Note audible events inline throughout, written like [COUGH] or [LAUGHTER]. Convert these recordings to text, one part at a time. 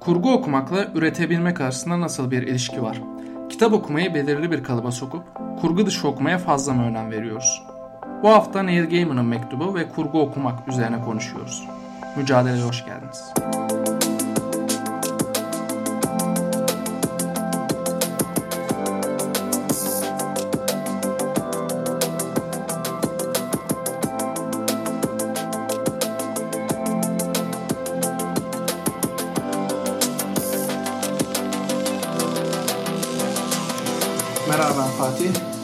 Kurgu okumakla üretebilmek arasında nasıl bir ilişki var? Kitap okumayı belirli bir kalıba sokup kurgu dışı okumaya fazla mı önem veriyoruz? Bu hafta Neil Gaiman'ın mektubu ve kurgu okumak üzerine konuşuyoruz. Mücadeleye hoş geldiniz. Merhaba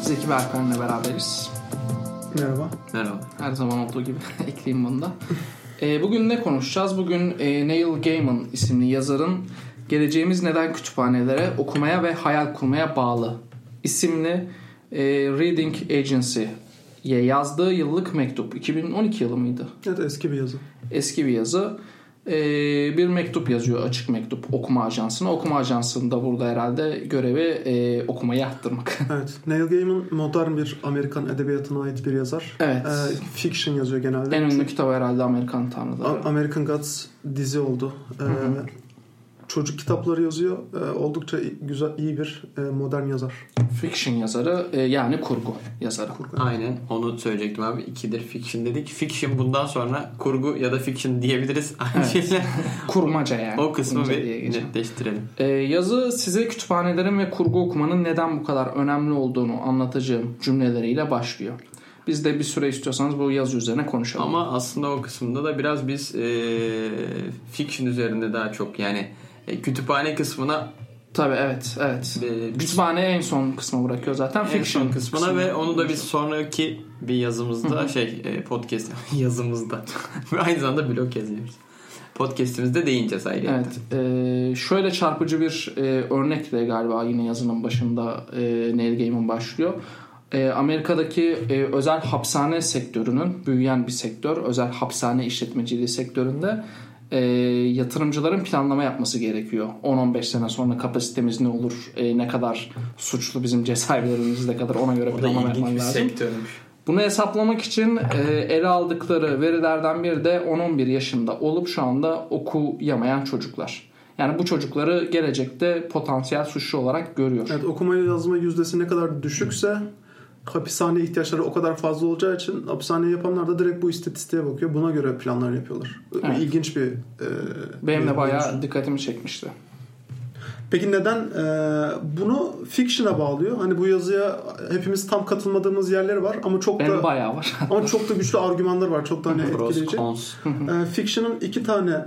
Zeki Berkan'la beraberiz. Merhaba. Merhaba. Her zaman olduğu gibi [LAUGHS] ekleyeyim bunu da. E, bugün ne konuşacağız? Bugün e, Neil Gaiman isimli yazarın Geleceğimiz Neden Kütüphanelere Okumaya ve Hayal Kurmaya Bağlı isimli e, Reading Agency'ye yazdığı yıllık mektup. 2012 yılı mıydı? Evet eski bir yazı. Eski bir yazı. E, bir mektup yazıyor açık mektup okuma ajansına. Okuma ajansında burada herhalde görevi e, okumayı arttırmak. [LAUGHS] Evet. Neil Gaiman modern bir Amerikan edebiyatına ait bir yazar. Evet. Ee, fiction yazıyor genelde. en ünlü kitabı herhalde Amerikan Tanrıları. A- American Gods dizi oldu. Ee, çocuk kitapları yazıyor. Ee, oldukça güzel, iyi bir e, modern yazar. Fiction yazarı e, yani kurgu yazarı. Aynen onu söyleyecektim abi. İkidir fiction dedik. Fiction bundan sonra kurgu ya da fiction diyebiliriz. [LAUGHS] Aynı Evet. şeyler. [LAUGHS] Kurmaca yani. O kısmı Kurmaca bir netleştirelim. E, yazı size kütüphanelerin ve kurgu okumanın neden bu kadar önemli olduğunu anlatacağım cümleleriyle başlıyor. Biz de bir süre istiyorsanız bu yazı üzerine konuşalım. Ama aslında o kısımda da biraz biz e, fiction üzerinde daha çok yani e, kütüphane kısmına Tabii evet evet. e, Kütüphane en son kısmı bırakıyor zaten. en Fiction son kısmına ve onu da biz sonraki bir yazımızda şey e, podcast [LAUGHS] yazımızda [LAUGHS] aynı zamanda blog yazıyoruz. Podcast'imizde değineceğiz ayrıca. Evet. e, şöyle çarpıcı bir e, örnekle galiba yine yazının başında e, Neil Gaiman başlıyor. E, Amerika'daki e, özel hapishane sektörünün büyüyen bir sektör, özel hapishane işletmeciliği sektöründe e, yatırımcıların planlama yapması gerekiyor. 10-15 sene sonra kapasitemiz ne olur, e, ne kadar suçlu bizim cezaevlerimiz [LAUGHS] ne kadar ona göre O planlama yapman lazım. sektörmüş. Bunu hesaplamak için e, ele aldıkları verilerden biri de 10-11 yaşında olup şu anda okuyamayan çocuklar. Yani bu çocukları gelecekte potansiyel suçlu olarak görüyor. Evet okuma yazma yüzdesi ne kadar düşükse hapishane ihtiyaçları o kadar fazla olacağı için hapishane yapanlar da direkt bu istatistiğe bakıyor. Buna göre planlar yapıyorlar. Evet. İlginç bir... e, Benim de bayağı mevzu. dikkatimi çekmişti. Peki neden e, bunu fiction'a bağlıyor? Hani bu yazıya hepimiz tam katılmadığımız yerleri var ama çok Benim da bayağı var. [LAUGHS] ama çok da güçlü argümanlar var. Çok da hani etkileyici. E, fiction'ın iki tane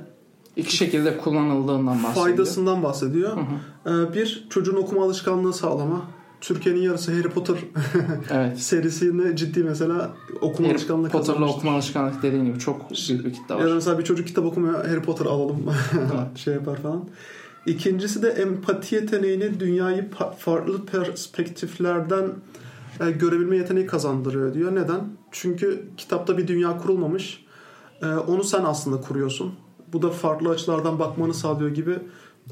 İki şekilde kullanıldığından bahsediyor. faydasından bahsediyor. E, bir çocuğun okuma alışkanlığı sağlama. Türkiye'nin yarısı Harry Potter [LAUGHS] Evet. serisine ciddi mesela okuma Harry alışkanlığı Potter'la okuma alışkanlık dediğin gibi çok büyük bir kitle var. mesela bir çocuk kitap okumuyor Harry Potter alalım [LAUGHS] şey yapar falan. İkincisi de empati yeteneğini dünyayı farklı perspektiflerden e, görebilme yeteneği kazandırıyor diyor. Neden? Çünkü kitapta bir dünya kurulmamış. E, onu sen aslında kuruyorsun. Bu da farklı açılardan bakmanı sağlıyor gibi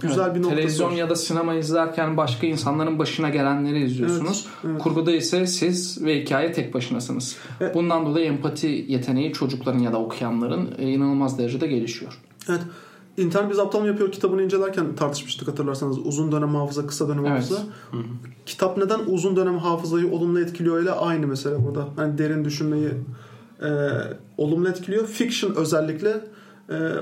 güzel Evet, bir noktası Televizyon var. ya da sinema izlerken başka insanların başına gelenleri izliyorsunuz. Evet, evet. Kurguda ise siz ve hikaye tek başınasınız. Evet. Bundan dolayı empati yeteneği çocukların ya da okuyanların e, inanılmaz derecede gelişiyor. Evet. İnternet bir zaptama yapıyor kitabını incelerken tartışmıştık hatırlarsanız. Uzun dönem hafıza, kısa dönem Evet. hafıza. Kitap neden uzun dönem hafızayı olumlu etkiliyor ile aynı mesele burada. Hani derin düşünmeyi e, olumlu etkiliyor. Fiction özellikle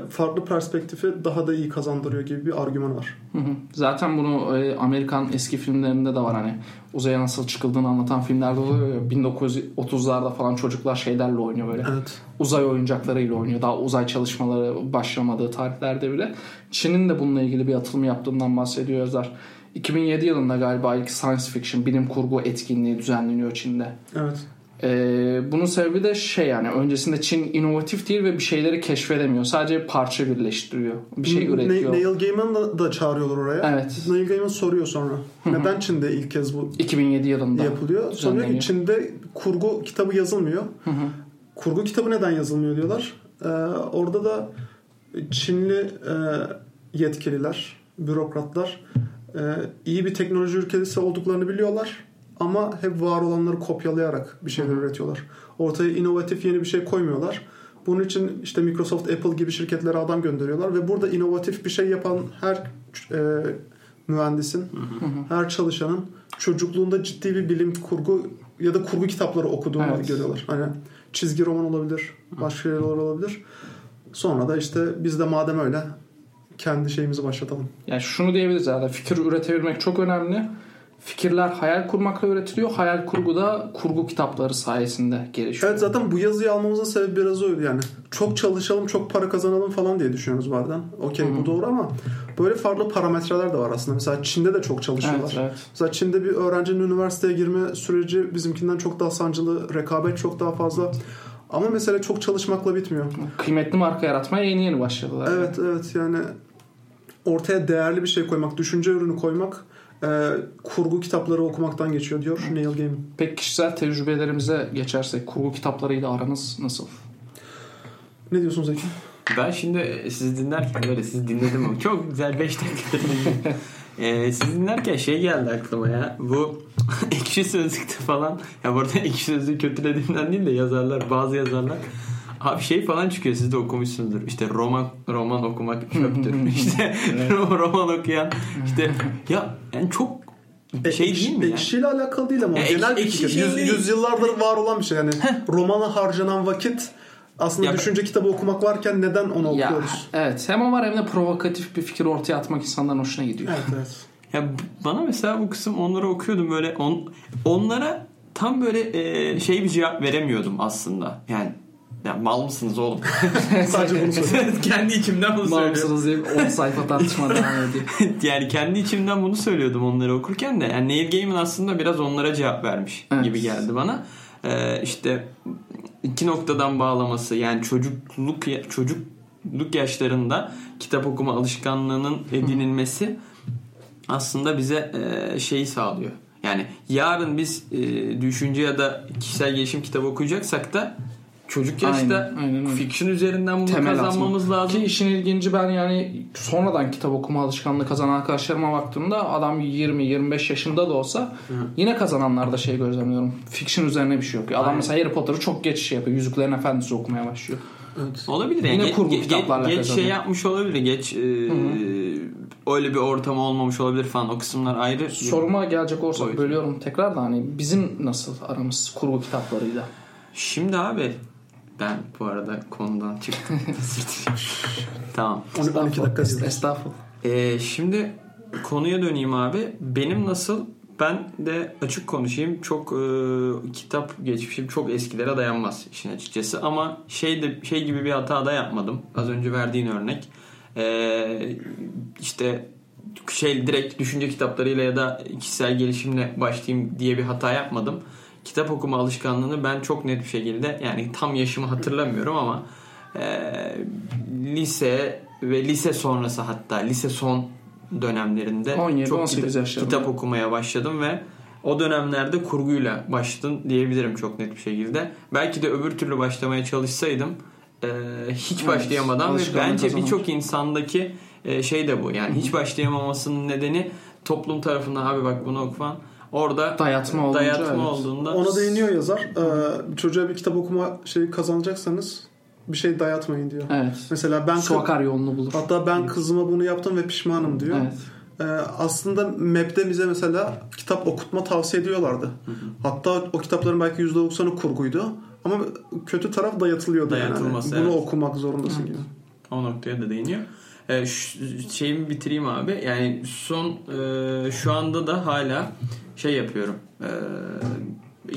farklı perspektifi daha da iyi kazandırıyor gibi bir argüman var. Hı hı. Zaten bunu e, Amerikan eski filmlerinde de var hani uzaya nasıl çıkıldığını anlatan filmlerde oluyor ya 1930'larda falan çocuklar şeylerle oynuyor böyle. Evet. Uzay oyuncaklarıyla oynuyor. Daha uzay çalışmaları başlamadığı tarihlerde bile. Çin'in de bununla ilgili bir atılım yaptığından bahsediyor yazar. 2007 yılında galiba ilk science fiction bilim kurgu etkinliği düzenleniyor Çin'de. Evet. Ee, bunun sebebi de şey yani öncesinde Çin inovatif değil ve bir şeyleri keşfedemiyor. Sadece parça birleştiriyor. Bir şey Ne- üretiyor. Neil Gaiman da, da çağırıyorlar oraya. Evet. Neil Gaiman soruyor sonra. Neden Çin'de ilk kez bu 2007 yılında. yapılıyor? Sonra diyor ki düzenleniyor. Çin'de kurgu kitabı yazılmıyor. Kurgu kitabı neden yazılmıyor diyorlar. Ee, orada da Çinli e, yetkililer, bürokratlar e, iyi bir teknoloji ülkesi olduklarını biliyorlar. Ama hep var olanları kopyalayarak bir şeyler üretiyorlar. Ortaya inovatif yeni bir şey koymuyorlar. Bunun için işte Microsoft, Apple gibi şirketlere adam gönderiyorlar ve burada inovatif bir şey yapan her e, mühendisin, her çalışanın çocukluğunda ciddi bir bilim kurgu ya da kurgu kitapları okuduğunu Evet. görüyorlar. Hani çizgi roman olabilir, başka şeyler olabilir. Sonra da işte biz de madem öyle kendi şeyimizi başlatalım. Yani şunu diyebiliriz yani fikir üretebilmek çok önemli. Fikirler hayal kurmakla üretiliyor. Hayal kurgu da kurgu kitapları sayesinde gelişiyor. Evet zaten bu yazıyı almamızın sebebi biraz oydu yani. Çok çalışalım, çok para kazanalım falan diye düşünüyoruz bazen. Okey bu doğru ama böyle farklı parametreler de var aslında. Mesela Çin'de de çok çalışıyorlar. Evet, evet. Mesela Çin'de bir öğrencinin üniversiteye girme süreci bizimkinden çok daha sancılı, rekabet çok daha fazla. Ama mesele çok çalışmakla bitmiyor. Kıymetli marka yaratmaya yeni yeni başladılar. Evet evet yani ortaya değerli bir şey koymak, düşünce ürünü koymak e, kurgu kitapları okumaktan geçiyor diyor Neil Gaiman. Pek kişisel tecrübelerimize geçersek kurgu kitaplarıyla aranız nasıl? Ne diyorsun Zeki? Ben şimdi sizi dinlerken böyle sizi dinledim ama çok güzel 5 dakikadır dinledim. Ee, sizi dinlerken şey geldi aklıma ya. Bu [LAUGHS] ekşi sözlükte falan. Ya burada ekşi sözlüğü kötülediğimden değil de yazarlar bazı yazarlar. Abi şey falan çıkıyor siz de okumuşsunuzdur. İşte roman roman okumak çöptür. [LAUGHS] işte [LAUGHS] roman okuyan işte [LAUGHS] ya yani çok şey değil mi? Ekşiyle alakalı değil ama Ya genel ekşi- bir ekşi şey Yüz, yüzyıllardır var olan bir şey. Yani romana harcanan vakit aslında Ya- düşünce kitabı okumak varken neden onu Ya, okuyoruz? evet hem o var hem de provokatif bir fikir ortaya atmak insanların hoşuna gidiyor. Evet evet. Ya bana mesela bu kısım onları okuyordum böyle on, onlara tam böyle e, şey bir cevap veremiyordum aslında. Yani ya mal mısınız oğlum? [LAUGHS] Sadece bunu söylüyorum. [LAUGHS] kendi içimden bunu söylüyorum. Bağımsız diye 10 sayfa tartışma [LAUGHS] devam ediyor. yani kendi içimden bunu söylüyordum onları okurken de. Yani Neil Gaiman aslında biraz onlara cevap vermiş Evet. gibi geldi bana. Ee, işte iki noktadan bağlaması yani çocukluk çocukluk yaşlarında kitap okuma alışkanlığının edinilmesi aslında bize e, şeyi sağlıyor. Yani yarın biz e, düşünce ya da kişisel gelişim kitabı okuyacaksak da çocuk yaşta Aynen, aynen fiction üzerinden bunu Temel kazanmamız atma. lazım. Ki işin ilginci ben yani sonradan kitap okuma alışkanlığı kazanan arkadaşlarıma baktığımda adam 20-25 yaşında da olsa yine kazananlarda şey gözlemliyorum. Fiction üzerine bir şey yok. Adam Aynen. mesela Harry Potter'ı çok geç şey yapıyor. Yüzüklerin Efendisi okumaya başlıyor. Olabilir yani. Yine Ge- kurgu ge- kitaplarla geç kazanıyor. şey yapmış olabilir. Geç e, öyle bir ortam olmamış olabilir falan. O kısımlar ayrı. Soruma gelecek Boyut. bölüyorum tekrar da hani bizim nasıl aramız kurgu kitaplarıyla? Şimdi abi ben bu arada konudan çıktım. [LAUGHS] Tamam. 12 dakika Estağfurullah. Ee, şimdi konuya döneyim abi. Benim nasıl ben de açık konuşayım. Çok e, kitap geçmişim çok eskilere dayanmaz işin açıkçası. Ama şey de şey gibi bir hata da yapmadım. Az önce verdiğin örnek. Ee, işte şey direkt düşünce kitaplarıyla ya da kişisel gelişimle başlayayım diye bir hata yapmadım. Kitap okuma alışkanlığını ben çok net bir şekilde yani tam yaşımı hatırlamıyorum ama e, lise ve lise sonrası hatta lise son dönemlerinde 17, çok 18 kitap, yaşlarında. kitap okumaya başladım ve o dönemlerde kurguyla başladım diyebilirim çok net bir şekilde. Belki de öbür türlü başlamaya çalışsaydım e, hiç Evet, başlayamadan ve bence birçok insandaki e, şey de bu. Yani hiç başlayamamasının nedeni toplum tarafından abi bak bunu oku falan. Orada Dayatma olunca, dayatma evet. olduğunda Ona değiniyor yazar. Ee, çocuğa bir kitap okuma şeyi kazanacaksanız bir şey dayatmayın diyor. Evet. Mesela ben Su akar yolunu bulur. hatta ben kızıma bunu yaptım ve pişmanım diyor. Evet. Ee, aslında MEB'de bize mesela kitap okutma tavsiye ediyorlardı. Hatta o kitapların belki %90'ı kurguydu. Ama kötü taraf dayatılıyordu Dayatılması, yani. Bunu evet. okumak zorundasın gibi. O noktaya da değiniyor. Ee, şeyimi bitireyim abi. Yani son e, şu anda da hala şey yapıyorum. E,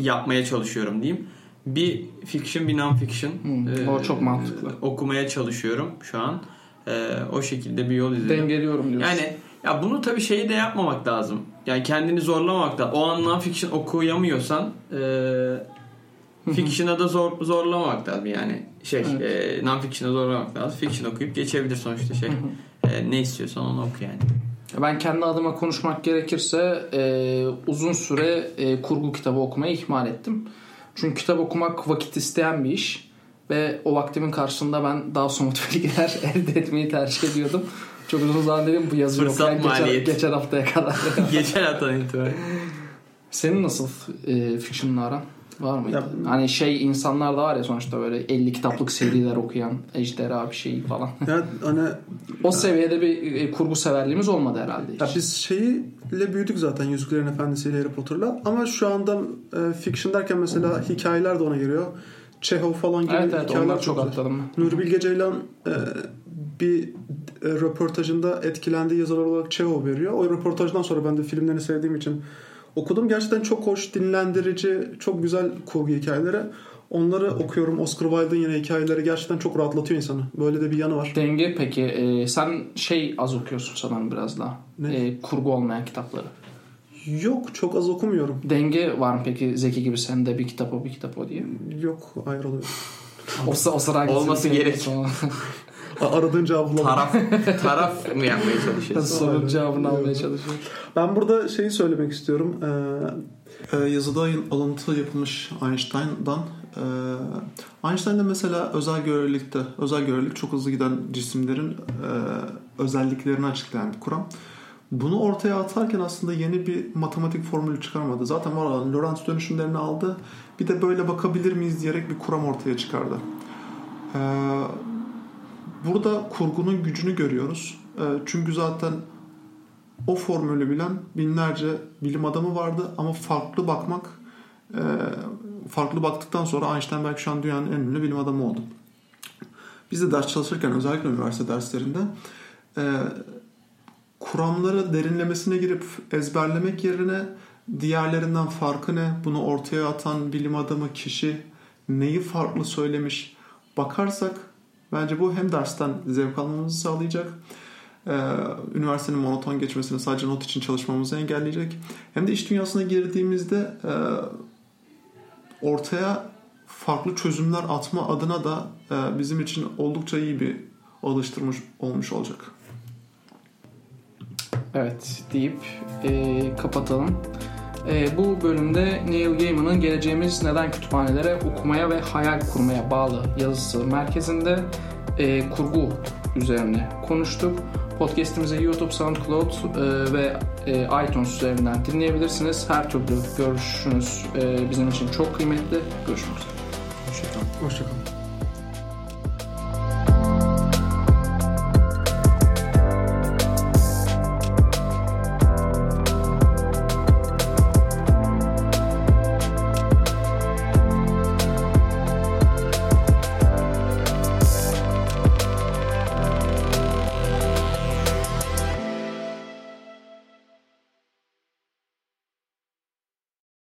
yapmaya çalışıyorum diyeyim. Bir fiction bir non-fiction Hmm, o çok mantıklı. okumaya çalışıyorum şu an. E, o şekilde bir yol izliyorum. Dengeliyorum diyorsun. Yani ya bunu tabii şeyi de yapmamak lazım. Yani kendini zorlamamak da. O an non-fiction okuyamıyorsan e, fiction'a da zor, zorlamamak lazım yani. Şey, e, non-fiction'a zorlamak lazım. Fiction okuyup geçebilir sonuçta şey. E, ne istiyorsan onu oku yani. Ben kendi adıma konuşmak gerekirse e, uzun süre e, kurgu kitabı okumayı ihmal ettim. Çünkü kitap okumak vakit isteyen bir iş. Ve o vaktimin karşılığında ben daha somut [LAUGHS] bilgiler elde etmeyi tercih ediyordum. Çok uzun zaman dedim bu yazı yok. Yani geçen, geçen haftaya kadar. [LAUGHS] Geçen haftadan itibaren. Senin nasıl e, fiction'la aran? Var mıydı? Ya- hani şey insanlar da var ya sonuçta böyle 50 kitaplık seriler okuyan ejderha bir şey falan. Yani hani [LAUGHS] o seviyede bir e, kurgu severliğimiz olmadı herhalde hiç. ya biz şeyle büyüdük zaten Yüzüklerin Efendisi ile Harry Potter'la ama şu anda e, fiction derken mesela hikayeler de ona giriyor. Çehov falan gibi evet evet hikayeler çok atladım. Nuri Bilge Ceylan e, bir e, röportajında etkilendiği yazarlar olarak Çehov veriyor. O röportajdan sonra ben de filmlerini sevdiğim için okudum. Gerçekten çok hoş, dinlendirici, çok güzel kurgu hikayeleri. Onları okuyorum. Oscar Wilde'ın yine hikayeleri gerçekten çok rahatlatıyor insanı. Böyle de bir yanı var. Denge peki e, sen şey az okuyorsun sanırım biraz daha. Ne? E, kurgu olmayan kitapları. Yok çok az okumuyorum. Denge var mı peki Zeki gibi sende bir kitap o bir kitap o diye? Yok ayrılıyor. O, o sıra Olması seviyorsun? Aradığın cevabı bulamadım. Taraf taraf mı yapmaya çalışıyorsun? Sorunun cevabını almaya çalışıyorum. Ben burada şeyi söylemek istiyorum. Ee, e, yazıda alıntı yapılmış Einstein'dan. Ee, Einstein'da mesela özel görelilikte, özel görelilik çok hızlı giden cisimlerin e, özelliklerini açıklayan bir kuram. Bunu ortaya atarken aslında yeni bir matematik formülü çıkarmadı. Zaten var olan Lorentz dönüşümlerini aldı. Bir de böyle bakabilir miyiz diyerek bir kuram ortaya çıkardı. Ee, burada kurgunun gücünü görüyoruz. Ee, çünkü zaten o formülü bilen binlerce bilim adamı vardı ama farklı bakmak e, farklı baktıktan sonra Einstein belki şu an dünyanın en ünlü bilim adamı oldu. Biz de ders çalışırken özellikle üniversite derslerinde e, kuramları derinlemesine girip ezberlemek yerine diğerlerinden farkı ne, bunu ortaya atan bilim adamı kişi neyi farklı söylemiş bakarsak bence bu hem dersten zevk almamızı sağlayacak ee, üniversitenin monoton geçmesini sadece not için çalışmamızı engelleyecek. Hem de iş dünyasına girdiğimizde e, ortaya farklı çözümler atma adına da e, bizim için oldukça iyi bir alıştırmış olmuş olacak. Evet deyip e, kapatalım. E, bu bölümde Neil Gaiman'ın Geleceğimiz Neden Kütüphanelere Okumaya ve Hayal Kurmaya Bağlı yazısı merkezinde e, kurgu üzerine konuştuk. Podcast'imizi YouTube, SoundCloud e, ve e, iTunes üzerinden dinleyebilirsiniz. Her türlü görüşünüz e, bizim için çok kıymetli. Görüşmek üzere. Hoşçakalın. Hoşçakalın.